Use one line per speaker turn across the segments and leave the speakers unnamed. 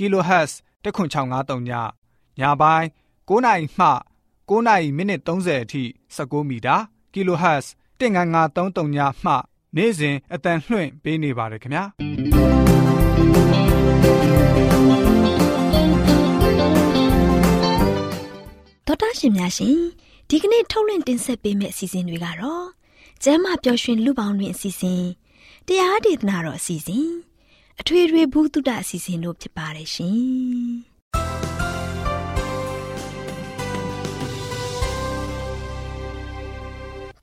kHz 10653ညညပိုင်း9နာရီမှ9နာရီမိနစ်30အထိ16မီတာ kHz 19533ညမှနေ့စဉ်အတန်လှွင့်ပေးနေပါတယ်ခင်ဗျာ
ဒေါက်တာရှင်များရှင်ဒီကနေ့ထုတ်လွှင့်တင်ဆက်ပေးမယ့်အစီအစဉ်တွေကတော့ကျမ်းမာပျော်ရွှင်လူပေါင်းတွင်အစီအစဉ်တရားဒေသနာတော်အစီအစဉ် အထွေထွေဘုဒ္ဓအစီအစဉ်တို့ဖြစ်ပါတယ်ရှင်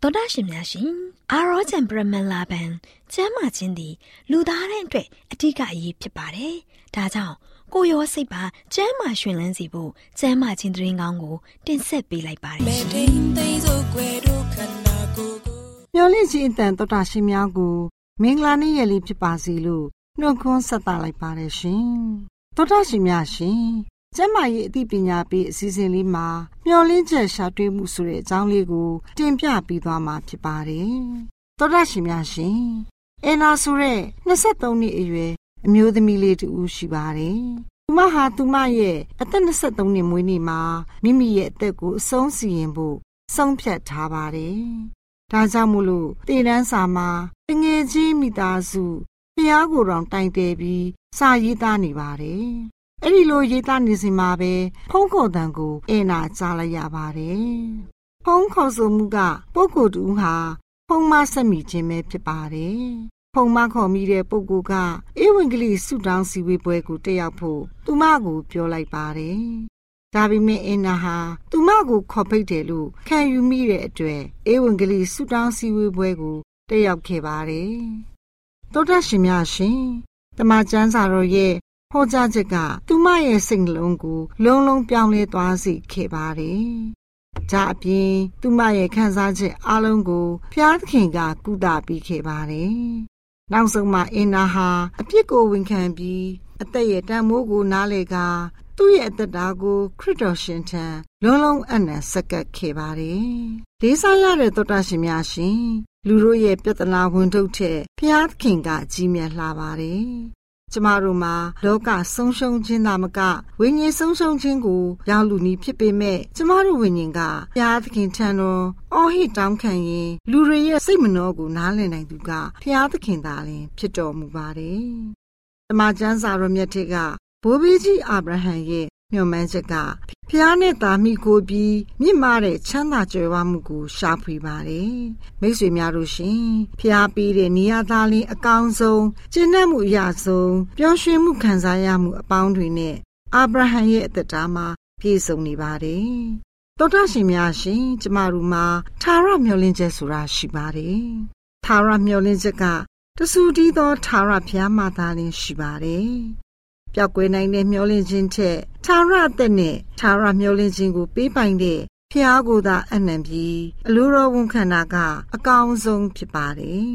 တော်ဒရှင်များရှင်အာရောချံပရမလာဘန်ကျမ်းမာခြင်းသည်လူသားတိုင်းအတွက်အထူးအရေးဖြစ်ပါတယ်။ဒါကြောင့်ကိုရောစိတ်ပါကျမ်းမာရှင်လန်းစီဖို့ကျမ်းမာခြင်းတရင်ကောင်းကိုတင်ဆက်ပေးလိုက်ပါတယ်ရှင်။
မျော်လင့်ခြင်းအတန်တော်တာရှင်များကိုမင်္ဂလာနေ့ရက်လေးဖြစ်ပါစေလို့ နှုတ်ခွန်းဆက်သလိုက်ပါတယ်ရှင်။သောတာရှင်များရှင်ကျမ်းမာရေးအသိပညာပေးအစီအစဉ်လေးမှာမျော်လင့်ချက်ရှာတွေ့မှုဆိုတဲ့အကြောင်းလေးကို တင်ပြပေးသွားမှာဖြစ်ပါတယ်။သောတာရှင်များရှင်အဲနာဆိုတဲ့23နှစ်အရွယ်အမျိုးသမီးလေးတူရှိပါတယ်။သူမဟာသူမရဲ့အသက်23နှစ်မွေးနေ့မှာမိမိရဲ့အသက်ကိုအဆုံးစီရင်ဖို့ဆုံးဖြတ်ထားပါတယ်။ဒါကြောင့်မို့လို့တည်တန်းစာမှာငွေကြီးမိသားစု ဖျားကိုယ်တော်တိုင်တယ်ပြီးစာရေးသားနေပါတယ်။အဲ့ဒီလိုရေးသားနေစဉ်မှာပဲဖုံးခေါ်တံကိုအနာကြားလိုက်ရပါတယ်။ဖုံးခေါ်ဆိုမှုကပုဂ္ဂိုလ်တူဟာဖုံးမဆက်မိခြင်းပဲဖြစ်ပါတယ်။ဖုံမခေါ်မိတဲ့ပုဂ္ဂိုလ်ကဧဝံဂေလိဆုတောင်းစီဝေပွဲကိုတက်ရောက်ဖို့သူမကိုပြောလိုက်ပါတယ်။ဒါပေမဲ့အင်နာဟာသူမကိုခေါ်ဖိတ်တယ်လို့ခံယူမိတဲ့အတွက်ဧဝံဂေလိဆုတောင်းစီဝေပွဲကိုတက်ရောက်ခဲ့ပါတယ် တောတရှင်များရှင်တမန်ကျမ်းစာတော်ရဲ့ဟောကြားချက်က သူမရဲ့စိတ်နှလုံးကို လုံးလုံးပြောင်းလဲသွားစေခဲ့ပါတယ်။ဒါအပြင် သူမရဲ့ခံစားချက်အလုံးကိုဖျားသခင်က ကုသပေးခဲ့ပါတယ်။နောက်ဆုံးမှာအင်နာဟာအပြစ်ကိုဝန်ခံပြီးအသက်ရဲ့တန်မိုးကိုနားလေက သူ့ရဲ့အသက်တာကိုခရစ်တော်ရှင်ထံလုံးလုံးအနံစက္ကပ်ခဲ့ပါတယ်။လေးစားရတဲ့သောတာရှင်များရှင်လူတို့ရဲ့ပြဿနာဝန်ထုတ်တဲ့ဘုရားသခင်ကကြီးမြတ်လှပါတယ်။ကျမတို့မှာလောကဆုံးရှုံးခြင်းသာမကဝိညာဉ်ဆုံးရှုံးခြင်းကိုရောက်လူနီးဖြစ်ပေမဲ့ကျမတို့ဝိညာဉ်ကဘုရားသခင်ထံတော်အော်ဟစ်တောင်းခံရင်လူတွေရဲ့စိတ်မနှောကိုနားလည်နိုင်သူကဘုရားသခင်သာလျှင်ဖြစ်တော်မူပါတယ်။တမန်ကျမ်းစာတော်မြတ်ထက်က ဘိုးဘီကြီးအာဗြဟံရဲ့မျှော်မှန်းချက်ကဖျားနဲ့တာမိကိုပြီးမြင့်မားတဲ့ချမ်းသာကြွယ်ဝမှုကိုရှာဖွေပါတယ်မိတ်ဆွေများတို့ရှင်ဖျားပြီးတဲ့နေရာသားလင်းအကောင်းဆုံးကျင့်တတ်မှုအရာဆုံးပျော်ရွှင်မှုခံစားရမှုအပေါင်းတွေနဲ့အာဗြဟံရဲ့အသက်တာမှာပြည့်စုံနေပါတယ်တောတာရှင်များရှင်ကျမတို့မှာသာရမျှော်လင့်ချက်ဆိုတာရှိပါတယ်သာရမျှော်လင့်ချက်ကတဆူတီးသောသာရဖျားမှသာလင်းရှိပါတယ် ပျောက်ကွယ်နိုင်တဲ့မျောလင့်ခြင်းထက်သာရအသက်နဲ့သာရမျောလင့်ခြင်းကိုပေးပိုင်တဲ့ဖျားကိုသာအနံပြီးအလိုတော်ဝန်ခံတာကအကောင်းဆုံးဖြစ်ပါတယ်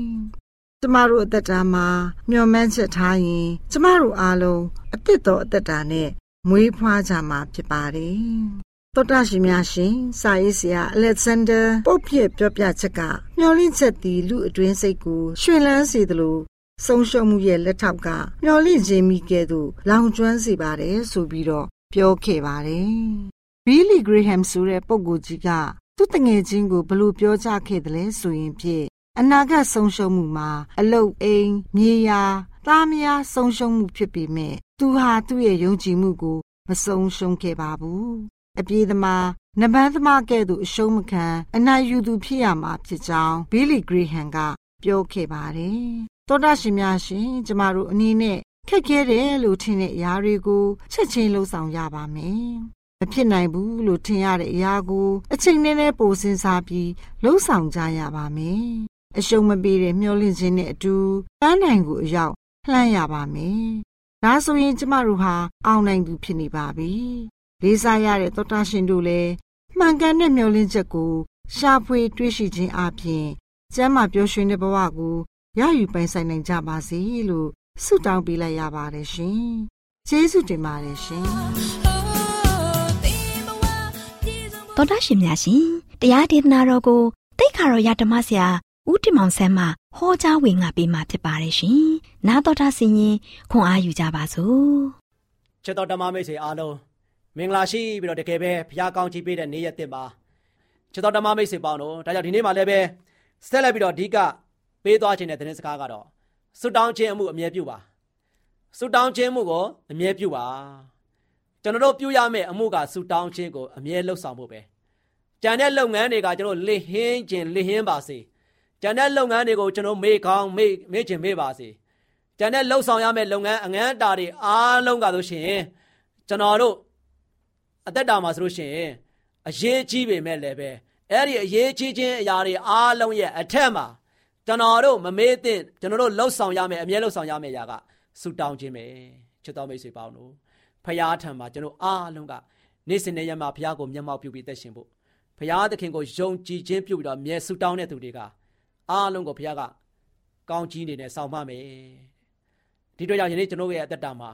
ကျမတို့အသက်တာမှာမျှော်မှန်းချက်ထားရင်ကျမတို့အားလုံးအသက်တော်အသက်တာနဲ့မွေးဖွားကြမှာဖြစ်ပါတယ်။သောတာရှင်များရှင်စာရေးဆရာအလက်ဇန်ဒါပုတ်ဖြစ်ပြောပြချက်ကမျောလင့်ချက်သည်လူအတွင်းစိတ်ကိုရွှင်လန်းစေသလို ဆုံးရှုံးမှုရဲ့လက်ထောက်ကမျောလင့်ခြင်းမိကဲ့သို့လောင်ကျွမ်းစေပါတယ်ဆိုပြီးတော့ပြောခဲ့ပါတယ်။ဘီလီဂရေဟမ်ဆိုတဲ့ပုဂ္ဂိုလ်ကြီးကသူ့တငယ်ချင်းကိုဘလို့ပြောကြခဲ့တယ်လဲဆိုရင်ဖြင့်အနာဂတ်ဆုံးရှုံးမှုမှာ အလုတ်အိမ်မြေယာသားမယားဆုံးရှုံးမှုဖြစ်ပေမဲ့သူဟာသူ့ရဲ့ယုံကြည်မှုကိုမဆုံးရှုံးခဲ့ပါဘူးအပြေးသမားနဘန်းသမားကဲ့သို့အရှုံးမခံအနိုင်ယူသူဖြစ်ရမှာဖြစ်ကြောင်းဘီလီဂရီဟန်ကပြောခဲ့ပါတယ် သောတာရှင်များရှင်ကျမတို့အနေနဲ့ခက်ခဲတယ်လို့ထင်တဲ့အရာတွေကိုချက်ချင်းလှုပ်ဆောင်ရပါမယ်မဖြစ်နိုင်ဘူးလို့ထင်ရတဲ့အရာကိုအချိန်နဲ့နဲ့ပိုစဉ်းစားပြီးလှုပ်ဆောင်ကြရပါမယ်။အရှုံးမပေးတဲ့မျောလင့်ခြင်းနဲ့အတူပန်းနိုင်ကိုအရောက်လှမ်းရပါမယ်။ဒါဆိုရင်ကျမတို့ဟာအောင်နိုင်သူဖြစ်နေပါပြီ။လေးစားရတဲ့သောတာရှင်တို့လည်းမှန်ကန်တဲ့မျောလင့်ချက်ကိုရှာဖွေတွေ့ရှိခြင်းအပြင်ကျမ်းမာပျော်ရွှင်တဲ့ဘဝကို ရယူပိုင်ဆိုင်နိုင်ကြပါစေလို့ဆုတောင်းပေးလိုက်ရပါတယ်ရှင်။ကျေးဇူးတင်ပါတယ်ရှင်။
သောတာရှင်များရှင်တရားဒေသနာတော်ကိုတိတ်ခါတော်ရဓမ္မဆရာဦးတင်မောင်ဆန်းမှဟောကြားဝင်ငါပေးมาဖြစ်ပါတယ်ရှင်။နာတော်တာဆင်ရင်ခွန်အားယူကြပါစို့။
ချစ်တော်ဓမ္မမိတ်ဆွေအားလုံးမင်္ဂလာရှိပြီးတော့တကယ်ပဲဘုရားကောင်းချီးပေးတဲ့နေ့ရက်တစ်ပါချစ်တော်ဓမ္မမိတ်ဆွေပေါင်းတို့ဒါကြောင့်ဒီနေ့မှလည်းပဲဆက်လက်ပြီးတော့အဓိက ပေးသွားခြင်းတဲ့သတင်းစကားကတော့ဆုတောင်းခြင်းအမှုအမြဲပြုပါဆုတောင်းခြင်းမှုကိုအမြဲပြုပါကျွန်တော်တို့ပြုရမယ့်အမှုကဆုတောင်းခြင်းကိုအမြဲလှုပ်ဆောင်ဖို့ပဲကြံတဲ့လုပ်ငန်းတွေကကျွန်တော်လစ်ဟင်းခြင်းလစ်ဟင်းပါစေကြံတဲ့လုပ်ငန်းတွေကိုကျွန်တော်မေ့ကောင်းမေ့မေ့ခြင်းမေ့ပါစေကြံတဲ့လှုပ်ဆောင်ရမယ့်လုပ်ငန်းအငန်းတာတွေအားလုံးကဆိုရှင်ကျွန်တော်တို့အသက်တာမှာဆိုလို့ရှိရင်အရေးကြီးပေမဲ့လည်းပဲအဲ့ဒီအရေးကြီးခြင်းအရာတွေအားလုံးရဲ့အထက်မှာ ကျွန်တော်တို့မမေ့သင့်ကျွန်တော်တို့လှုပ်ဆောင်ရမယ်အမြဲလှုပ်ဆောင်ရမယ်အရာကဆူတောင်းခြင်းပဲချစ်တော်မိတ်ဆွေပေါင်းတို့ဖရာထံမှာကျွန်တော်အားလုံးကနေ့စဉ်နဲ့ရမှာဖရာကိုမျက်မှောက်ပြုပြီးသက်ရှင်ဖို့ဖရာသခင်ကိုယုံကြည်ခြင်းပြုပြီးတော့မြဲဆူတောင်းတဲ့သူတွေကအားလုံးကိုဖရာကကောင်းကြီးနေနဲ့ဆောင်မမယ်ဒီတော့ကြောင့်ယနေ့ကျွန်တော်ရဲ့အသက်တာမှာ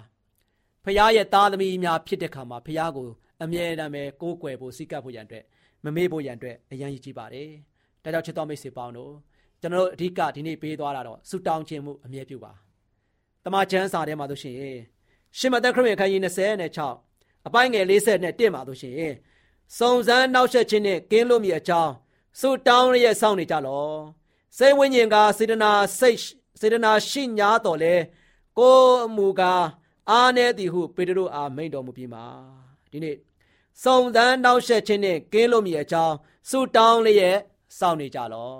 ဖရာရဲ့သားသမီးများဖြစ်တဲ့ခါမှာဖရာကိုအမြဲတမ်းပဲကိုးကွယ်ဖို့စိတ်ကပ်ဖို့ရန်အတွက်မမေ့ဖို့ရန်အတွက်အရန်ရည်ကြီးပါတယ်ဒါကြောင့်ချစ်တော်မိတ်ဆွေပေါင်းတို့ ကျွန်တော်တို့အဓိကဒီနေ့ပေးသွားတာတော့ဆူတောင်းခြင်းမှုအမြဲပြုပါတမချန်းစာထဲမှာဆိုရှင်ရှင်မသက်ခရစ်ခန်းကြီး26အပိုင်းငယ်40နဲ့1မှာဆိုရှင်စုံစမ်းနောက်ဆက်ခြင်းနဲ့ကင်းလို့မြည်အကြောင်းဆူတောင်းရဲ့စောင့်နေကြလောစိတ်ဝိညာဉ်ကစေတနာစိတ်စေတနာရှိညာတော်လဲကိုအမူကားအားနေသည်ဟုပေတရုအားမိန့်တော်မူပြီးမှာဒီနေ့စုံစမ်းနောက်ဆက်ခြင်းနဲ့ကင်းလို့မြည်အကြောင်းဆူတောင်းရဲ့စောင့်နေကြလော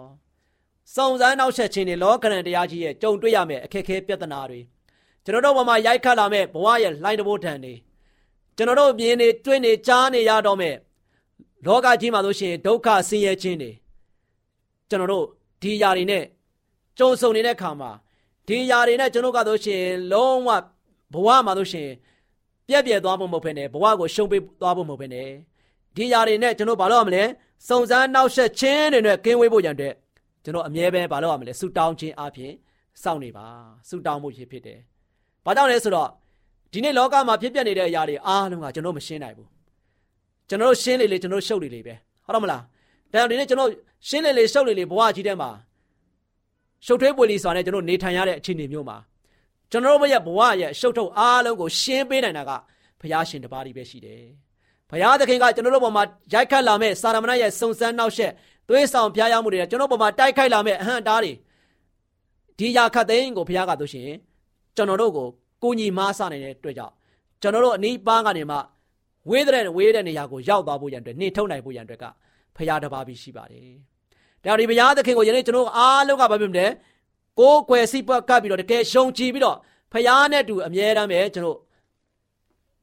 စုံစမ်းနောက်ဆက်ခြင်းတွေလောကရန်တရားကြီးရဲ့ကြုံတွေ့ရမယ့်အခက်အခဲပြဿနာတွေကျွန်တော်တို့ဘဝမှာရိုက်ခတ်လာမဲ့ဘဝရဲ့လှိုင်းတဘိုးထန်တွေကျွန်တော်တို့မြင်နေတွေ့နေကြားနေရတော့မဲ့လောကကြီးမှာဆိုရှင်ဒုက္ခဆင်းရဲခြင်းတွေကျွန်တော်တို့ဒီຢာတွေနဲ့ကြုံဆုံနေတဲ့ခါမှာဒီຢာတွေနဲ့ကျွန်တော်ကဆိုရှင်လုံးဝဘဝမှာဆိုရှင်ပြက်ပြက်သွားဖို့မဟုတ်ဘဲနဲ့ဘဝကိုရှုံးပေးသွားဖို့မဟုတ်ဘဲနဲ့ဒီຢာတွေနဲ့ကျွန်တော်ဘာလုပ်ရမလဲစုံစမ်းနောက်ဆက်ခြင်းတွေနဲ့ကင်းဝေးဖို့ရန်အတွ က်ကျွန်တော်အမြဲပဲဘာလုပ်ရမလဲဆူတောင်းခြင်းအပြင်စောင့်နေပါဆူတောင်းမှုဖြစ်တယ်။ဘာကြောင့်လဲဆိုတော့ဒီနေ့လောကမှာဖြစ်ပျက်နေတဲ့အရာတွေအားလုံးကကျွန်တော်မရှင်းနိုင်ဘူး။ကျွန်တော်ရှင်းလေလေကျွန်တော်ရှုပ်လေလေပဲဟုတ်တော့မလား။ဒါကြောင့်ဒီနေ့ကျွန်တော်ရှင်းလေလေရှုပ်လေလေဘဝကြီးထဲမှာရှုပ်ထွေးပွေလီစွာနဲ့ကျွန်တော်နေထိုင်ရတဲ့အခြေအနေမျိုးမှာကျွန်တော်တို့ရဲ့ဘဝရဲ့ရှုပ်ထုတ်အားလုံးကိုရှင်းပေးနိုင်တာကဘုရားရှင်တပါးကြီးပဲရှိတယ်။ဘုရားသခင်ကကျွန်တော်တို့ပေါ်မှာရိုက်ခတ်လာမဲ့စာရမဏေရဲ့စုံစမ်းနောက်ဆက် သွေးဆောင်ဖျားယောင်းမှုတွေကျွန်တော်ပေါ်မှာတိုက်ခိုက်လာမဲ့အဟံတားတွေဒီရာခတ်သိန်းကိုဘုရားကဆိုရှင်ကျွန်တော်တို့ကိုကိုညီမားစနိုင်တဲ့အတွက်ကြောင့်ကျွန်တော်တို့အနီးပန်းကနေမှဝေးတဲ့ဝေးတဲ့နေရာကိုရောက်သွားဖို့ရန်အတွက်နှင်ထုတ်နိုင်ဖို့ရန်အတွက်ကဖရာတပါးပြီးရှိပါတယ်။ဒါဒီဘုရားသခင်ကိုယနေ့ကျွန်တော်အားလုံးကဘာဖြစ်မလဲ။ကိုယ်ွယ်စိပတ်ကပ်ပြီးတော့တကယ်ရှုံကြည်ပြီးတော့ဖရာနဲ့တူအမြဲတမ်းပဲကျွန်တော်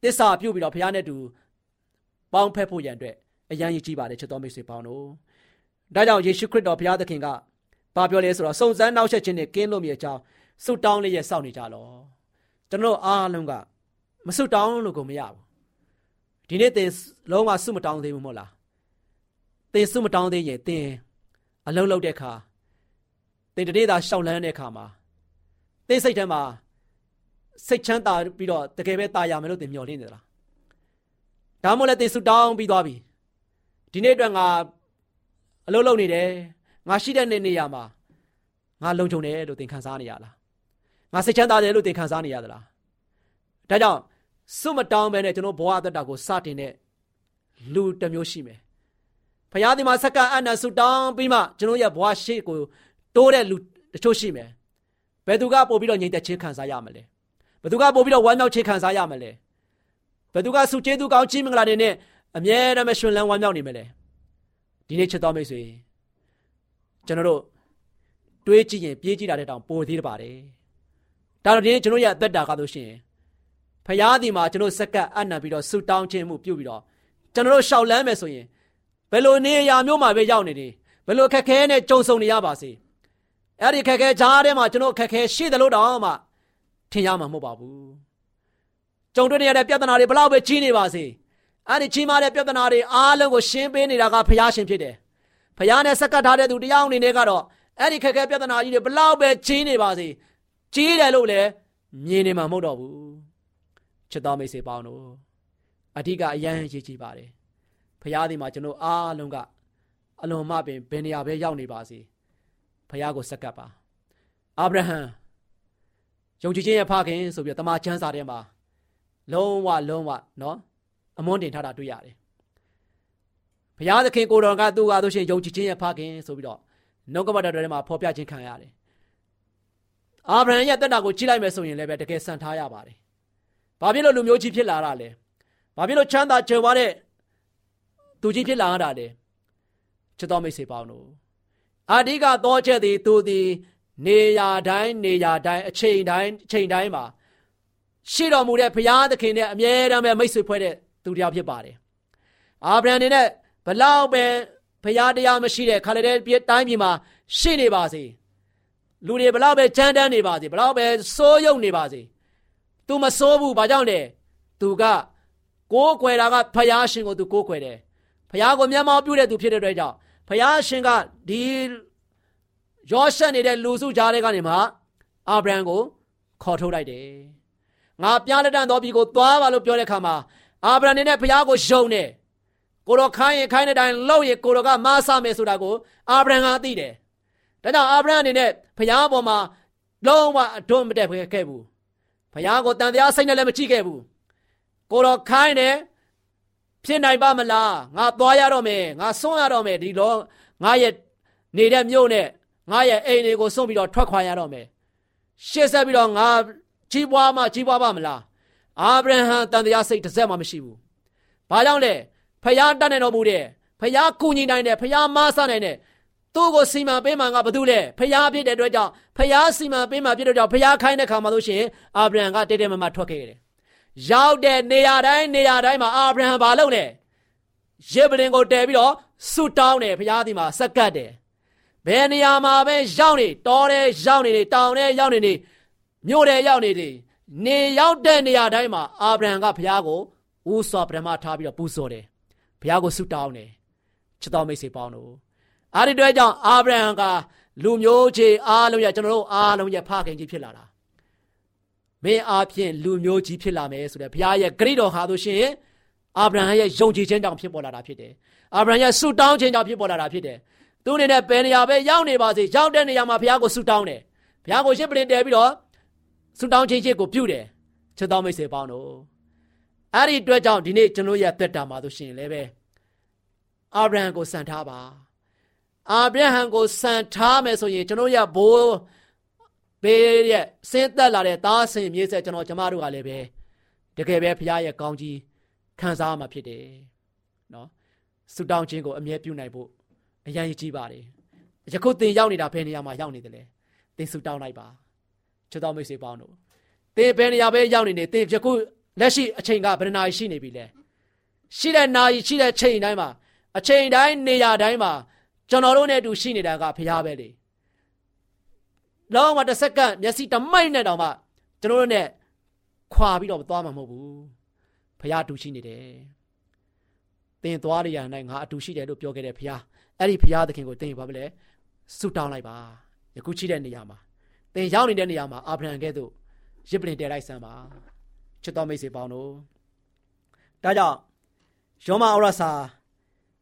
တစ္ဆာပြုတ်ပြီးတော့ဖရာနဲ့တူပေါင်းဖက်ဖို့ရန်အတွက်အရန်ရည်ကြီးပါတယ်ချစ်တော်မိတ်ဆွေပေါင်းတို့။ ဒါကြောင့်ယေရှုခရစ်တော်ဘုရားသခင်ကဘာပြောလဲဆိုတော့စုံစမ်းနောက်ဆက်ခြင်းနဲ့ကင်းလို့မြေအကြောင်းဆုတောင်းလေးရဲ့စောင့်နေကြလောကျွန်တော်အားလုံးကမဆုတောင်းလို့ကိုမရဘူးဒီနေ့သင်လုံးဝဆုမတောင်းသေးဘူးမဟုတ်လားသင်ဆုမတောင်းသေးရင်သင်အလုံးလုံးတဲ့အခါ သင်တနေ့သာရှောက်လန်းတဲ့အခါမှာသင်စိတ်ထဲမှာစိတ်ချမ်းသာပြီးတော့တကယ်ပဲตายရမယ်လို့သင်မျှော်လင့်နေသလားဒါမှမဟုတ်လည်းသင်ဆူတောင်းပြီးသွားပြီဒီနေ့အတွက်ငါ အလုပ်လုပ်နေတယ်ငါရှိတဲ့နေနေရာမှာငါလုံခြုံတယ်လို့သင်ခံစားနေရလားငါစိတ်ချမ်းသာတယ်လို့သင်ခံစားနေရသလားဒါကြောင့်စွတ်မတောင်းပဲနဲ့ကျွန်တော်ဘဝအသက်တာကိုစတင်တဲ့လူတစ်မျိုးရှိမယ်ဖခင်ဒီမှာစက္ကအနဆုတောင်းပြီးမှကျွန်တော်ရဲ့ဘဝရှိကိုတိုးတဲ့လူတချို့ရှိမယ်ဘယ်သူကပို့ပြီးတော့ငြိမ်သက်ခြင်းခံစားရမလဲဘယ်သူကပို့ပြီးတော့ဝမ်းမြောက်ခြင်းခံစားရမလဲဘယ်သူကစုကျေးသူကောင်းချီးမင်္ဂလာတွေနဲ့အမြဲတမ်းရှင်လန်းဝမ်းမြောက်နေမလဲ ဒီနေ့ချစ်တော်မိတ်ဆွေကျွန်တော်တို့တွေးကြည့်ရင်ပြေးကြည့်တာတဲ့တောင်ပိုသေးတယ်ပါတယ်ဒါတော့ဒီနေ့ကျွန်တော်ရဲ့အသက်တာကားလို့ရှိရင်ဖရာဒီမှာကျွန်တော်စက္ကပ်အနံပြီးတော့ဆူတောင်းခြင်းမှုပြုပြီးတော့ကျွန်တော်တို့ရှောက်လန်းမယ်ဆိုရင်ဘယ်လိုနေရာမျိုးမှာပဲရောက်နေတယ်ဘယ်လိုခက်ခဲနဲ့ကြုံဆုံနေရပါစေအဲ့ဒီခက်ခဲကြားထဲမှာကျွန်တော်ခက်ခဲရှိတယ်လို့တောင်မှထင်ရမှာမဟုတ်ပါဘူးကြုံတွေ့နေရတဲ့ပြဿနာတွေဘလောက်ပဲကြီးနေပါစေ အဲ့ဒီကြီးမားတဲ့ပြဿနာတွေအားလုံးကိုရှင်းပေးနေတာကဖရာရှင်ဖြစ်တယ်ဖရာနဲ့စက္ကပ်ထားတဲ့သူတရားအနေနဲ့ကတော့အဲ့ဒီခက်ခဲပြဿနာကြီးတွေဘလောက်ပဲကြီးနေပါစေကြီးတယ်လို့လည်းမြင်နေမှာမဟုတ်တော့ဘူးချစ်တော်မိတ်ဆွေပေါင်းတို့အဓိကအရန်ရေးကြည့်ပါတယ်ဖရာဒီမှာကျွန်တော်အားလုံးကအလွန်မှပင်ဘယ်နေရာပဲရောက်နေပါစေဖရာကိုစက္ကပ်ပါအာဗြဟံယုံကြည်ခြင်းရဲ့ဖခင်ဆိုပြီးတမန်ကျမ်းစာထဲမှာလုံးဝလုံးဝနော် အမွန်းတင်ထားတာတွေ့ရတယ်ဘုရားသခင်ကိုတော်ကသူ့ကားလို့ရှိရင်ယုံကြည်ခြင်းရဲ့ဖခင်ဆိုပြီးတော့နှုတ်ကပတ်တော်ထဲမှာဖော်ပြခြင်းခံရတယ်အာဗြဟံရဲ့တက်တာကိုကြည့်လိုက်မယ်ဆိုရင်လည်းပဲတကယ်ဆန်ထားရပါတယ်ဘာဖြစ်လို့လူမျိုးကြီးဖြစ်လာတာလဲဘာဖြစ်လို့ချမ်းသာကြွယ်ဝတဲ့သူကြီးဖြစ်လာတာလဲချစ်တော်မိတ်ဆွေပေါင်းတို့အဓိကတော့ချက်သည်သူသည်နေရာတိုင်းနေရာတိုင်းအချိန်တိုင်းအချိန်တိုင်းမှာရှိတော်မူတဲ့ဘုရားသခင်နဲ့အမြဲတမ်းပဲမိတ်ဆွေဖွဲ့တဲ့ သူတရားဖြစ်ပါတယ်အာဗြဟံနေနဲ့ဘလောက်ပဲဘုရားတရားမရှိတဲ့ခါလေတဲ့ပြည်တိုင်းပြည်မှာရှိနေပါစေလူတွေဘလောက်ပဲချမ်းတမ်းနေပါစေဘလောက်ပဲစိုးရုံနေပါစေသူမစိုးဘူးဘာကြောင့်လဲသူကကိုးကွယ်တာကဘုရားရှင်ကိုသူကိုးကွယ်တယ်ဘုရားကိုမျက်မှောက်ပြုတဲ့သူဖြစ်တဲ့အတွက်ကြောင့်ဘုရားရှင်ကဒီရောရှက်နေတဲ့လူစုကြားထဲကနေမှအာဗြဟံကိုခေါ်ထုတ်လိုက်တယ်ငါပြားလက်တန်တော်ပြီကိုသွားပါလို့ပြောတဲ့အခါမှာ အာဗြဟံနေနဲ့ဘုရားကိုယုံတယ်ကိုတော်ခိုင်းရင်ခိုင်းတဲ့အတိုင်းလှုပ်ရင်ကိုတော်ကမဆမယ်ဆိုတာကိုအာဗြဟံကသိတယ်ဒါကြောင့်အာဗြဟံအနေနဲ့ဘုရားပေါ်မှာလုံးဝအထွန်းမတက်ခဲ့ဘူးဘုရားကိုတန်တရားစိတ်နဲ့လည်းမကြည့်ခဲ့ဘူးကိုတော်ခိုင်းတယ်ဖြစ်နိုင်ပါမလားငါသွားရတော့မယ်ငါဆွန့်ရတော့မယ်ဒီတော့ငါရဲ့နေတဲ့မြို့နဲ့ငါရဲ့အိမ်တွေကိုစွန့်ပြီးတော့ထွက်ခွာရတော့မယ်ရှေ့ဆက်ပြီးတော့ငါကြီးပွားမှကြီးပွားပါမလား အာဗြဟံတန်တရားစိတ်တစ်စက်မှမရှိဘူးဘာကြောင့်လဲဖျားတတ်နိုင်တော်မူတဲ့ဖျားကူညီနိုင်တဲ့ဖျားမဆနိုင်တဲ့သူ့ကိုစီမံပေးမှငါဘာလို့လဲဖျားဖြစ်တဲ့အတွက်ကြောင့်ဖျားစီမံပေးမှဖြစ်တဲ့ကြောင့်ဖျားခိုင်းတဲ့ခါမှာလို့ရှိရင်အာဗြဟံကတဲတဲမမထွက်ခဲ့တယ်ရောက်တဲ့နေရာတိုင်းနေရာတိုင်းမှာအာဗြဟံဘာလုပ်လဲယေဗရင်ကိုတဲပြီးတော့ဆူတောင်းတယ်ဖျားဒီမှာစက္ကတ်တယ်ဘယ်နေရာမှာပဲရောက်နေတောထဲရောက်နေနေတောင်ထဲရောက်နေနေမြို့ထဲရောက်နေနေ နေရောက်တဲ့နေရာတိုင်းမှာအာဗြဟံကဘုရားကိုဦးစွာပထမထားပြီးတော့ပူဇော်တယ်ဘုရားကိုဆုတောင်းတယ်ချစ်တော်မိတ်ဆွေပေါင်းတို့အားဒီတွေ့ကြောင့်အာဗြဟံကလူမျိုးချေအားလုံးရဲ့ကျွန်တော်တို့အားလုံးရဲ့ဖခင်ကြီးဖြစ်လာတာမင်းအားဖြင့်လူမျိုးကြီးဖြစ်လာမယ်ဆိုတဲ့ဘုရားရဲ့ဂရိတော်ဟာဆိုရှင်အာဗြဟံရဲ့ယုံကြည်ခြင်းကြောင့်ဖြစ်ပေါ်လာတာဖြစ်တယ်အာဗြဟံရဲ့ဆုတောင်းခြင်းကြောင့်ဖြစ်ပေါ်လာတာဖြစ်တယ်သူအနေနဲ့ဘယ်နေရာပဲရောက်နေပါစေရောက်တဲ့နေရာမှာဘုရားကိုဆုတောင်းတယ်ဘုရားကိုရှင်းပလင်တယ်ပြီးတော့ ဆုတောင်းခြင်းချင်းကိုပြုတယ်ချစ်တော်မိတ်ဆွေပေါင်းတို့အဲ့ဒီအတွက်ကြောင့်ဒီနေ့ကျွန်တော်ရဲ့သက်တာမှာဆိုရှင်လည်းပဲအာဗြဟံကိုစံထားပါအာဗြဟံကိုစံထားမယ်ဆိုရင်ကျွန်တော်ရဲ့ဘိုးဘေးရဲ့ဆင်းသက်လာတဲ့သားဆင်မြေးဆက်ကျွန်တော်ကျမတို့ကလည်းပဲတကယ်ပဲဘုရားရဲ့ကောင်းကြီးခံစားမှာဖြစ်တယ်နော်ဆုတောင်းခြင်းကိုအမြဲပြုနိုင်ဖို့အရန်ကြီးပါတယ်ယခုသင်ရောက်နေတာဘယ်နေရာမှာရောက်နေတယ်လဲသင်ဆုတောင်းလိုက်ပါ ချစ်တော်မိတ်ဆွေပေါင်းတို့သင်ဘယ်နေရာပဲရောက်နေနေသင်ယခုလက်ရှိအချိန်ကဘယ်နာရီရှိနေပြီလဲရှိတဲ့နာရီရှိတဲ့ချိန်တိုင်းမှာအချိန်တိုင်းနေရာတိုင်းမှာကျွန်တော်တို့နဲ့အတူရှိနေတာကဘုရားပဲလေလောကတစ်စက္ကန့်မျက်စိတမိုက်နဲ့တောင်မှကျွန်တော်တို့နဲ့ခွာပြီးတော့သွားမှာမဟုတ်ဘူးဘုရားအတူရှိနေတယ်သင်သွားရရနိုင်ငါအတူရှိတယ်လို့ပြောခဲ့တဲ့ဘုရားအဲ့ဒီဘုရားသခင်ကိုသင်ဘာပဲလဲဆုတောင်းလိုက်ပါယခုရှိတဲ့နေရာမှာ သင်ရောက်နေတဲ့နေရာမှာအာဗြဟံကဲ့သို့ရစ်ပလင်တဲလိုက်စမ်းပါချစ်တော်မိတ်ဆွေပေါင်းတို့ဒါကြောင့်ယောမဩရစာ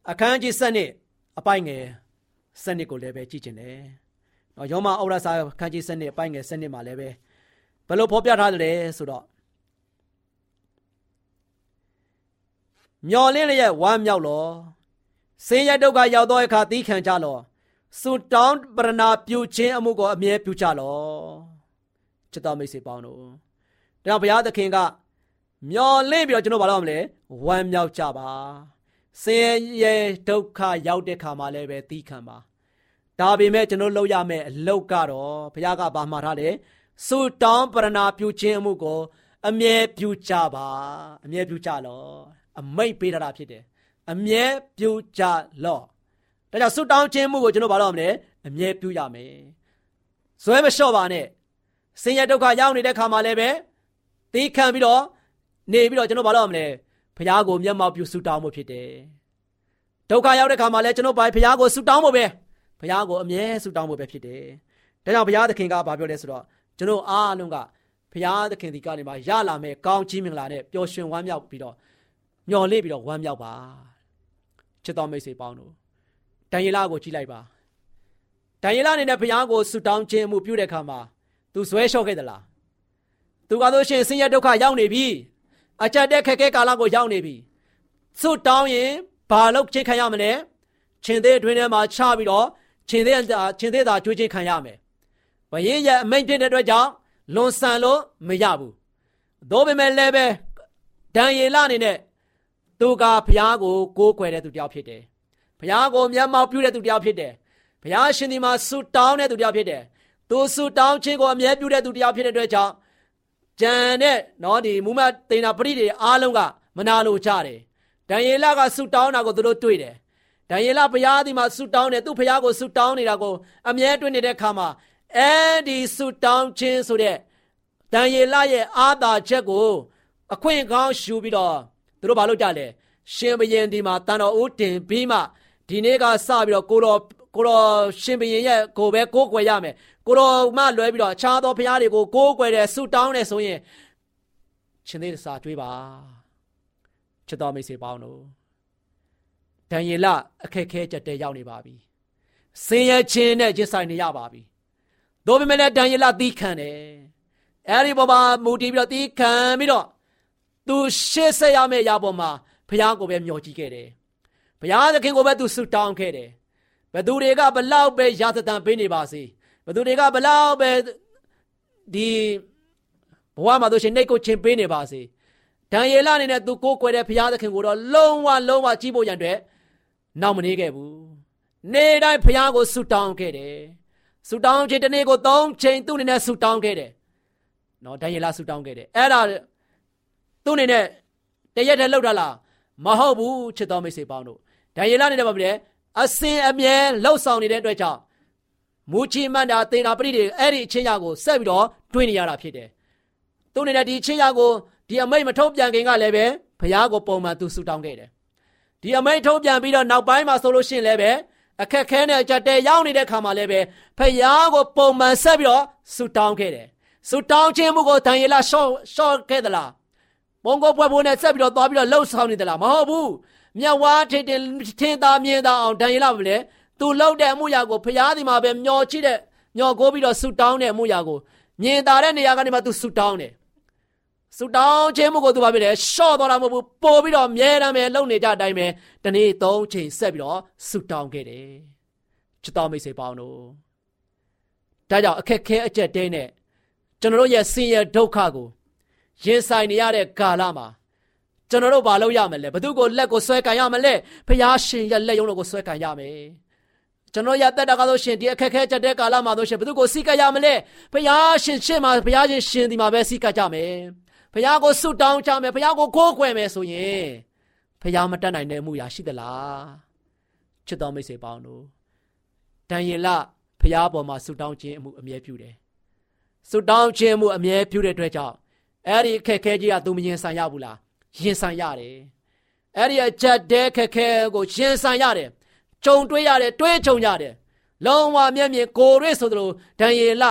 အခန်းကြီး7နှစ်အပိုင်ငယ်7နှစ်ကိုလည်းပဲကြည့်ကျင်တယ်။နော်ယောမဩရစာအခန်းကြီး7နှစ်အပိုင်ငယ်7နှစ်မှာလည်းပဲဘယ်လိုဖော်ပြထားသလဲဆိုတော့မျော်လင့်လျက်ဝမ်းမြောက်လောဆင်းရဲဒုက္ခရောက်သောအခါသီးခံကြလော စွတောင်းပရဏာပြုခြင်းအမှုကိုအမြဲပြုကြလောချစ်တော်မိတ်ဆွေပေါင်းတို့ဒါကြောင့်ဘုရားသခင်ကမျော်လင့်ပြီးတော့ကျွန်တော်ဘာလုပ်မလဲဝမ်းမြောက်ကြပါဆင်းရဲဒုက္ခရောက်တဲ့ခါမှာလည်းပဲသီးခံပါဒါပေမဲ့ကျွန်တော်လုပ်ရမယ့်အလုပ်ကတော့ဘုရားကဘာမှထားတယ်စွတောင်းပရဏာပြုခြင်းအမှုကိုအမြဲပြုကြပါအမြဲပြုကြလောအမိတ်ပေးထားတာဖြစ်တယ်အမြဲပြုကြလော ဒါကြောင့်ဆုတောင်းခြင်းမှုကိုကျွန်တော်ဘာလို့ရမလဲအမြဲပြုရမယ်ဇွဲမလျှော့ပါနဲ့ဆင်းရဲဒုက္ခရောက်နေတဲ့ခါမှာလည်းပဲသီးခံပြီးတော့နေပြီးတော့ကျွန်တော်ဘာလို့ရမလဲဖခင်ကိုမျက်မှောက်ပြုဆုတောင်းမှုဖြစ်တယ်ဒုက္ခရောက်တဲ့ခါမှာလည်းကျွန်တော်ဘာဖခင်ကိုဆုတောင်းဖို့ပဲဖခင်ကိုအမြဲဆုတောင်းဖို့ပဲဖြစ်တယ်ဒါကြောင့်ဘုရားသခင်ကဘာပြောလဲဆိုတော့ကျွန်တော်အားလုံးကဘုရားသခင်ဒီကနေမှရလာမယ်ကောင်းချီးမင်္ဂလာနဲ့ပျော်ရွှင်ဝမ်းမြောက်ပြီးတော့မျှော်လင့်ပြီးတော့ဝမ်းမြောက်ပါချစ်တော်မိတ်ဆွေပေါင်းတို့ ဒံယေလကိုကြည့်လိုက်ပါဒံယေလအနေနဲ့ဘုရားကိုဆုတောင်းခြင်းမှုပြုတဲ့အခါမှာ तू ဇွဲလျှော့ခဲ့သလား तू ကတော့ရှင်ဆင်းရဲဒုက္ခရောက်နေပြီအကြက်တဲ့ခက်ခဲကာလကိုရောက်နေပြီဆုတောင်းရင်ဘာလို့ချိန်ခံရမလဲရှင်သေးအတွင်းထဲမှာချပြီးတော့ရှင်သေးရှင်သေးသာကြွေးချင်းခံရမယ်ဘယင်းရဲ့အမိန့်ဖြစ်တဲ့အတွက်ကြောင့်လွန်ဆန်လို့မရဘူးသို့ပေမဲ့လည်းပဲဒံယေလအနေနဲ့သူကဘုရားကိုကိုးကွယ်တဲ့သူတယောက်ဖြစ်တယ်။ဘု ရားကိုမျက်မှောက်ပြုတဲ့သူတယောက်ဖြစ်တယ်။ဘုရားရှင်ဒီမှာဆုတောင်းတဲ့သူတယောက်ဖြစ်တယ်။သူဆုတောင်းခြင်းကိုအမြဲပြုတဲ့သူတယောက်ဖြစ်တဲ့အတွက်ကြောင့်ဂျန်နဲ့နော်ဒီမူမတ်တေနာပရိတွေအားလုံးကမနာလိုကြတယ်။ဒံယေလကဆုတောင်းတာကိုသူတို့တွေ့တယ်။ဒံယေလဘုရားဒီမှာဆုတောင်းတယ်သူဘုရားကိုဆုတောင်းနေတာကိုအမြဲတွေ့နေတဲ့အခါမှာအဲဒီဆုတောင်းခြင်းဆိုတဲ့ဒံယေလရဲ့အာသာချက်ကိုအခွင့်ကောင်းယူပြီးတော့သူတို့ဘာလုပ်ကြလဲရှင်ဘရင်ဒီမှာတန်တော်ဦးတင်ပြီးမှ ဒီနေ့ကစပြီးတော့ကိုတော်ကိုတော်ရှင်ဘရင်ရဲ့ကိုပဲကိုးကွယ်ရမယ်ကိုတော်မှလွဲပြီးတော့အခြားသောဘုရားတွေကိုကိုးကွယ်တယ်ဆုတောင်းတယ်ဆိုရင်ရှင်သေးစာတွေးပါချစ်တော်မိတ်ဆွေပေါင်းတို့ဒံယေလအခက်ခဲကြတဲ့ရောက်နေပါပြီဆင်းရဲခြင်းနဲ့ရင်ဆိုင်နေရပါပြီ။ဒါပေမဲ့လည်းဒံယေလသီးခံတယ်။အဲဒီပေါ်မှာမူတည်ပြီးတော့သီးခံပြီးတော့သူရှေ့ဆက်ရမယ့်အရာပေါ်မှာဘုရားကိုပဲမျှော်ကြည့်ခဲ့တယ်။ ဘုရားသခင်ကိုပဲသူဆုတောင်းခဲ့တယ်။ဘသူတွေကဘလောက်ပဲရာသတန်ပေးနေပါစေ။ဘသူတွေကဘလောက်ပဲဒီဘဝမှာတို့ရှင်နှိတ်ကိုချင်းပေးနေပါစေ။ဒံယေလအနေနဲ့သူကိုးကွယ်တဲ့ဘုရားသခင်ကိုတော့လုံးဝလုံးဝကြည့်ဖို့ရန်အတွက်နောက်မနေခဲ့ဘူး။နေ့တိုင်းဘုရားကိုဆုတောင်းခဲ့တယ်။ဆုတောင်းခြင်းတစ်နေ့ကို၃ချိန်သူ့အနေနဲ့ဆုတောင်းခဲ့တယ်။နော်ဒံယေလဆုတောင်းခဲ့တယ်။အဲ့ဒါသူ့အနေနဲ့တရက်တည်းလောက်တာလားမဟုတ်ဘူးချစ်တော်မိတ်ဆွေပေါင်းတို့ ဒံယေလအနေနဲ့ဘာဖြစ်လဲအစင်အမြဲလှုပ်ဆောင်နေတဲ့အတွက်ကြောင့်မူချီမန္တာသေနာပရိတွေအဲ့ဒီအချင်းရကိုဆက်ပြီးတော့တွင်းနေရတာဖြစ်တယ်သူ့အနေနဲ့ဒီအချင်းရကိုဒီအမိတ်မထုတ်ပြန်ခင်ကလည်းပဲဘုရားကိုပုံမှန်သူဆူတောင်းခဲ့တယ်ဒီအမိတ်ထုတ်ပြန်ပြီးတော့နောက်ပိုင်းမှာဆိုလို့ရှိရင်လည်းပဲအခက်ခဲနဲ့ကြက်တဲရောက်နေတဲ့ခါမှာလည်းပဲဖယားကိုပုံမှန်ဆက်ပြီးတော့ဆူတောင်းခဲ့တယ်ဆူတောင်းခြင်းမှုကိုဒံယေလရှော့ရှော့ခဲ့သလားမုံကိုပွဲပွဲနဲ့ဆက်ပြီးတော့သွားပြီးတော့လှုပ်ဆောင်နေသလားမဟုတ်ဘူး မြတ်ဝါထင်တင်ထင်သာမြင်သာအောင်ဒံယေလမလဲသူလှုပ်တဲ့အမှုရာကိုဖျားဒီမှာပဲမျောချိတဲ့မျောကိုပြီးတော့ဆူတောင်းတဲ့အမှုရာကိုမြင်သာတဲ့နေရာကနေမှသူဆူတောင်းတယ်ဆူတောင်းခြင်းမှုကိုသူဘာဖြစ်လဲရှော့တော့တာမဟုတ်ဘူးပို့ပြီးတော့မြဲတမ်းပဲလှုပ်နေကြအတိုင်းပဲတနေ့သုံးချိန်ဆက်ပြီးတော့ဆူတောင်းခဲ့တယ်ချစ်တော်မိတ်ဆွေပေါင်းတို့ဒါကြောင့်အခက်ခဲအကျက်တဲနဲ့ကျွန်တော်တို့ရဲ့ဆင်းရဲဒုက္ခကိုရင်ဆိုင်နေရတဲ့ကာလမှာ ကျွန်တော်တို့ဘာလုပ်ရမလဲဘသူကိုလက်ကိုဆွဲကန်ရမလဲဖျားရှင်ရဲ့လက်ရုံးတော်ကိုဆွဲကန်ရမယ်ကျွန်တော်ရတက်တာကဆိုရှင်ဒီအခက်ခဲချက်တဲ့ကာလမှာဆိုရှင်ဘသူကိုစိတ်ကရမလဲဖျားရှင်ရှင်းမှာဖျားရှင်ရှင်ဒီမှာပဲစိတ်ကကြမယ်ဖျားကိုဆုတောင်းကြမယ်ဖျားကိုကိုးကွယ်မယ်ဆိုရင်ဖျားမတတ်နိုင်တဲ့မှုရာရှိသလားချစ်တော်မိတ်ဆွေပေါင်းတို့တန်ရင်လဖျားပေါ်မှာဆုတောင်းခြင်းအမှုအမြဲပြုတယ်ဆုတောင်းခြင်းမှုအမြဲပြုတဲ့အတွက်ကြောင့်အဲ့ဒီအခက်ခဲကြီးကသူမရင်ဆိုင်ရဘူးလား ရင်ဆိုင်ရတယ်အဲ့ဒီအချက်တဲခက်ခဲကိုရင်ဆိုင်ရတယ်ကြုံတွေ့ရတယ်တွေးကြုံရတယ်လုံးဝမျက်မြင်ကိုရွေ့ဆိုသလိုဒံယေလ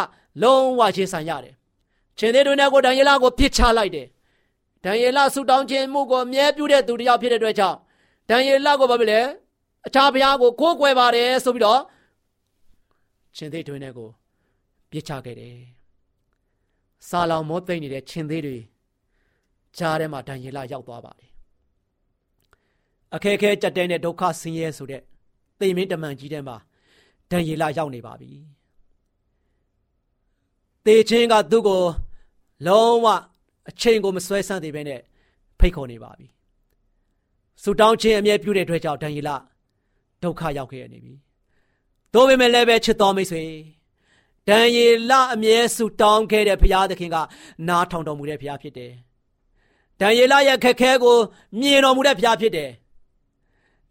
လုံးဝရှင်းဆန်ရတယ်ရှင်သေးတွေနဲ့ကိုဒံယေလကိုပြစ်ချလိုက်တယ်ဒံယေလဆူတောင်းခြင်းမှုကိုအမြဲပြုတဲ့သူတစ်ယောက်ဖြစ်တဲ့အတွက်ကြောင့်ဒံယေလကိုဘာဖြစ်လဲအခြားဘုရားကိုကိုးကွယ်ပါတယ်ဆိုပြီးတော့ရှင်သေးတွေနဲ့ကိုပြစ်ချခဲ့တယ်စာလောင်မောသိမ့်နေတဲ့ရှင်သေးတွေ ကြားထဲမှာဒံယေလရောက်သွားပါတယ်အခက်အခဲကြက်တဲတဲ့ဒုက္ခဆင်းရဲဆိုတဲ့သိမင်းတမန်ကြီးထဲမှာဒံယေလရောက်နေပါပြီတေချင်းကသူ့ကိုလုံးဝအချိန်ကိုမဆွဲဆန့်သေးပဲနဲ့ဖိတ်ခေါ်နေပါပြီဆူတောင်းခြင်းအမြဲပြုတဲ့အတွက်ကြောင့်ဒံယေလဒုက္ခရောက်ခဲ့ရနေပြီတို့ပေမဲ့လည်းပဲချစ်တော်မိတ်ဆွေဒံယေလအမြဲဆူတောင်းခဲ့တဲ့ဘုရားသခင်ကနားထောင်တော်မူတဲ့ဘုရားဖြစ်တယ် ဒံယေလရဲ့ခက်ခဲကို မြင်တော်မူတဲ့ဘုရားဖြစ်တယ်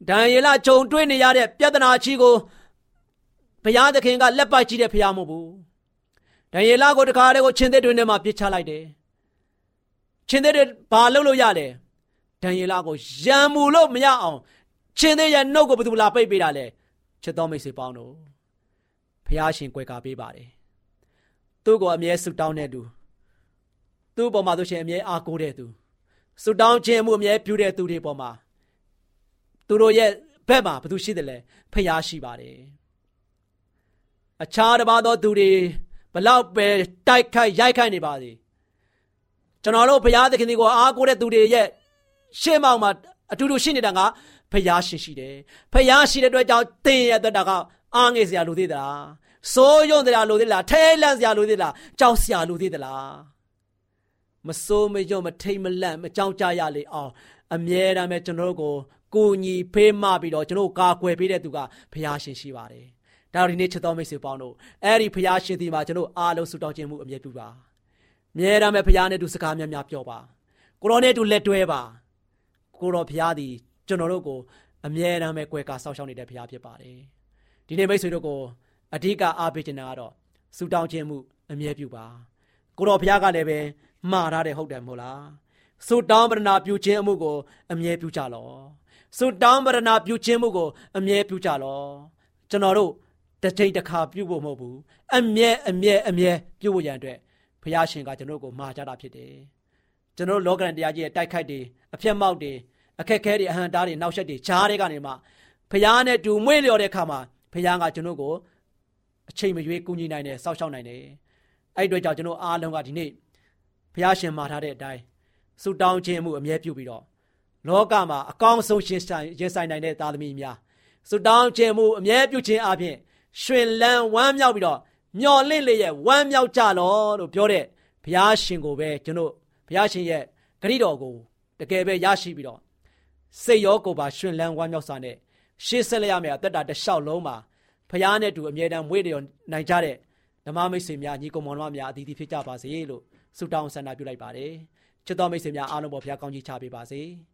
ဒံယေလဂျုံတွေ့နေရတဲ့ပြဿနာကြီးကိုဘုရားသခင်ကလက်ပတ်ကြည့်တဲ့ဘုရားမဟုတ်ဘူးဒံယေလကိုတခါတည်းကိုချင်းသက်တွင်ထဲမှာပြစ်ချလိုက်တယ်ချင်းသက်တွေဘာလုပ်လို့ရလဲဒံယေလကိုရံမူလို့မရအောင်ချင်းသက်ရဲ့နှုတ်ကိုဘယ်သူလာပိတ်ပေးတာလဲချစ်တော်မိတ်ဆွေပေါင်းတို့ဘုရားရှင်ကြွယ်ကာပေးပါတယ်သူ့ကိုအမြဲဆုတောင်းတဲ့သူသူ့ပေါ်မှာဆိုရှင်အမြဲအားကိုးတဲ့သူ ဆုတောင်းခြင်းမှုအမြဲပြုတဲ့သူတွေပေါ်မှာသူတို့ရဲ့ဘက်မှာဘသူရှိတယ်လဲဖျားရှိပါတယ်အခြားတစ်ပါးသောသူတွေဘလောက်ပဲတိုက်ခိုက်ရိုက်ခိုက်နေပါသေးကျွန်တော်တို့ဘုရားသခင်ကိုအားကိုးတဲ့သူတွေရဲ့ရှေ့မောက်မှာအတူတူရှိနေတာကဖျားရှိရှိတယ်ဖျားရှိတဲ့အတွက်ကြောင့်သင်ရဲ့အတွက်တာကအားငယ်စရာလိုသေးသလားစိုးရုံစရာလိုသေးလားထဲလန့်စရာလိုသေးလားကြောက်စရာလိုသေးသလား မစိုးမရုံမထိမ်မလန့်မကြောက်ကြရလေအောင်အမြဲတမ်းပဲကျွန်တော်တို့ကိုကိုညီဖေးမပြီးတော့ကျွန်တော်ကာကွယ်ပေးတဲ့သူကဘုရားရှင်ရှိပါတယ်။ဒါဒီနေ့ချစ်တော်မိတ်ဆွေပေါင်းတို့အဲ့ဒီဘုရားရှင်ဒီမှာကျွန်တော်အားလုံးဆုတောင်းခြင်းမှုအမြဲပြုပါ။မြဲတမ်းပဲဘုရားနဲ့တူစကားများများပြောပါ။ကိုတော်နဲ့တူလက်တွဲပါ။ကိုတော်ဘုရားသည်ကျွန်တော်တို့ကိုအမြဲတမ်းပဲကြွယ်ကာဆောက်ရှောက်နေတဲ့ဘုရားဖြစ်ပါတယ်။ဒီနေ့မိတ်ဆွေတို့ကိုအဓိကအားပေးချင်တာကတော့ဆုတောင်းခြင်းမှုအမြဲပြုပါ။ကိုတော်ဘုရားကလည်းပဲ မှားထားတယ်ဟုတ်တယ်မဟုတ်လား။ဆုတောင်းပရဏာပြုခြင်းအမှုကိုအမြဲပြုကြလော့။ဆုတောင်းပရဏာပြုခြင်းမှုကိုအမြဲပြုကြလောကျွန်တော်တို့တစ်ချိန်တစ်ခါပြုဖို့မဟုတ်ဘူးအမြဲအမြဲအမြဲပြုဖို့ရန်အတွက်ဘုရားရှင်ကကျွန်တော်ကိုမှာကြတာဖြစ်တယ်ကျွန်တော်လောကရန်တရားကြီးရဲ့တိုက်ခိုက်တွေအပြတ်မောက်တွေအခက်ခဲတွေအဟံတားတွေနောက်ဆက်တွေဂျားတွေကနေမှဘုရားနဲ့တူမွေ့လျော်တဲ့အခါမှာဘုရားကကျွန်တော်ကိုအချိန်မရွေးကူညီနိုင်တယ်စောင့်ရှောက်နိုင်တယ်အဲ့ဒီအတွက်ကြောင့်ကျွန်တော်အားလုံးကဒီနေ့ ဘုရားရှင်မှာထားတဲ့အတိုင်းဆုတောင်းခြင်းမှုအမြဲပြုပြီးတော့လောကမှာအကောင်းဆုံးရှင်ဆိုင်ရင်ဆိုင်နိုင်တဲ့သားသမီးများဆုတောင်းခြင်းမှုအမြဲပြုခြင်းအပြင်ရှင်လန်းဝမ်းမြောက်ပြီးတော့မျော်လင့်လျက်ဝမ်းမြောက်ကြလောလို့ပြောတဲ့ဘုရားရှင်ကိုပဲကျွန်တော်ဘုရားရှင်ရဲ့ဂရိတော်ကိုတကယ်ပဲရရှိပြီးတော့စိတ်ရောကိုယ်ပါရှင်လန်းဝမ်းမြောက်စွာနဲ့ရှေ့ဆက်လက်ရမယ့်အသက်တာတစ်လျှောက်လုံးမှာဘုရားနဲ့တူအမြဲတမ်းမွေးတယ်နိုင်ကြတဲ့ဓမ္မမိတ်ဆွေများညီကောင်မောင်နှမများအသီးသီးဖြစ်ကြပါစေလို့ ဆုတောင်းဆန္ဒပြုလိုက်ပါတယ်ချစ်တော်မိတ်ဆွေများအားလုံးပေါ်ဘုရားကောင်းကြီးချပေးပါစေ။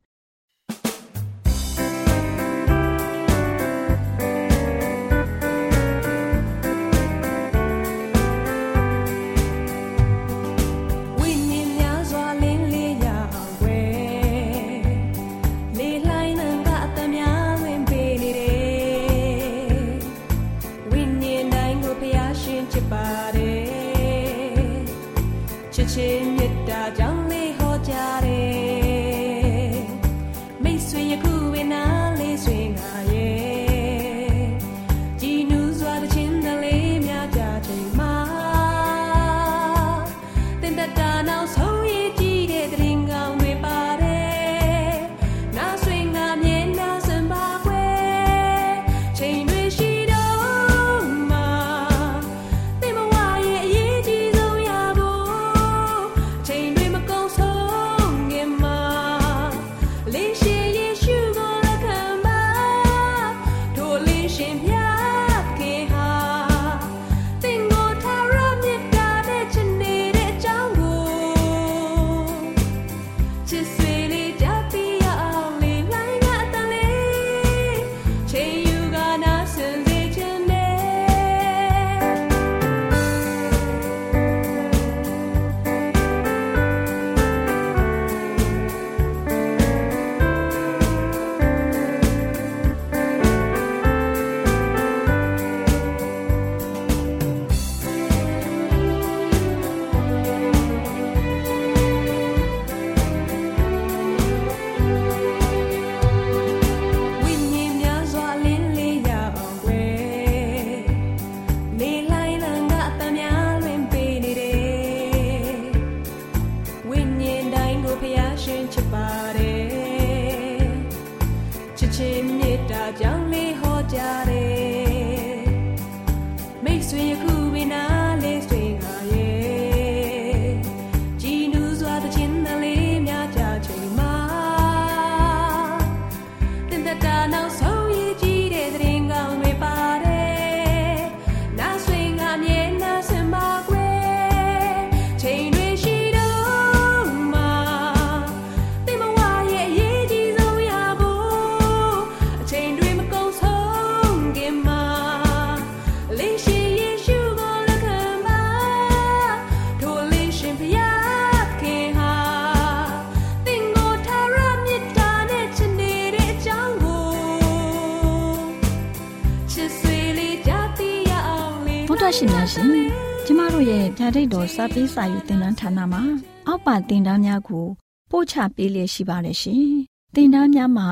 တို့ရဲ့
ဓာတ်ရိတ်တော်စာပေးစာယူသင်တန်းဌာနမှာ အောက်ပါသင်တန်းများကို ပို့ချပေးလျက်ရှိပါတယ်ရှင်သင်တန်းများမှာ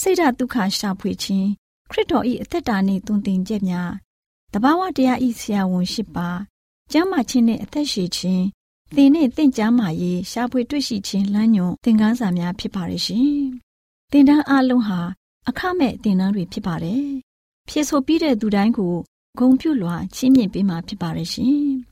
စိတ်ဓာတ်ဒုက္ခရှာဖွေခြင်းခရစ်တော်၏အသက်တာနှင့်တုန်သင်ချက်များတဘာဝတရားဤဆရာဝန်ရှိပါကျမ်းမာခြင်းနှင့်အသက်ရှည်ခြင်းသင်နှင့်သင်ကျမ်းမာရေးရှာဖွေတွေ့ရှိခြင်းလမ်းညွန်သင်ခန်းစာများဖြစ်ပါရဲ့ရှင်သင်တန်းအလုံးဟာအခမဲ့သင်တန်းတွေဖြစ်ပါတယ်ဖြစ်ဆိုပြီးတဲ့သူတိုင်းကိုဂုံပြုလွှာချင်းမြင့်ပေးမှာဖြစ်ပါရဲ့ရှင်။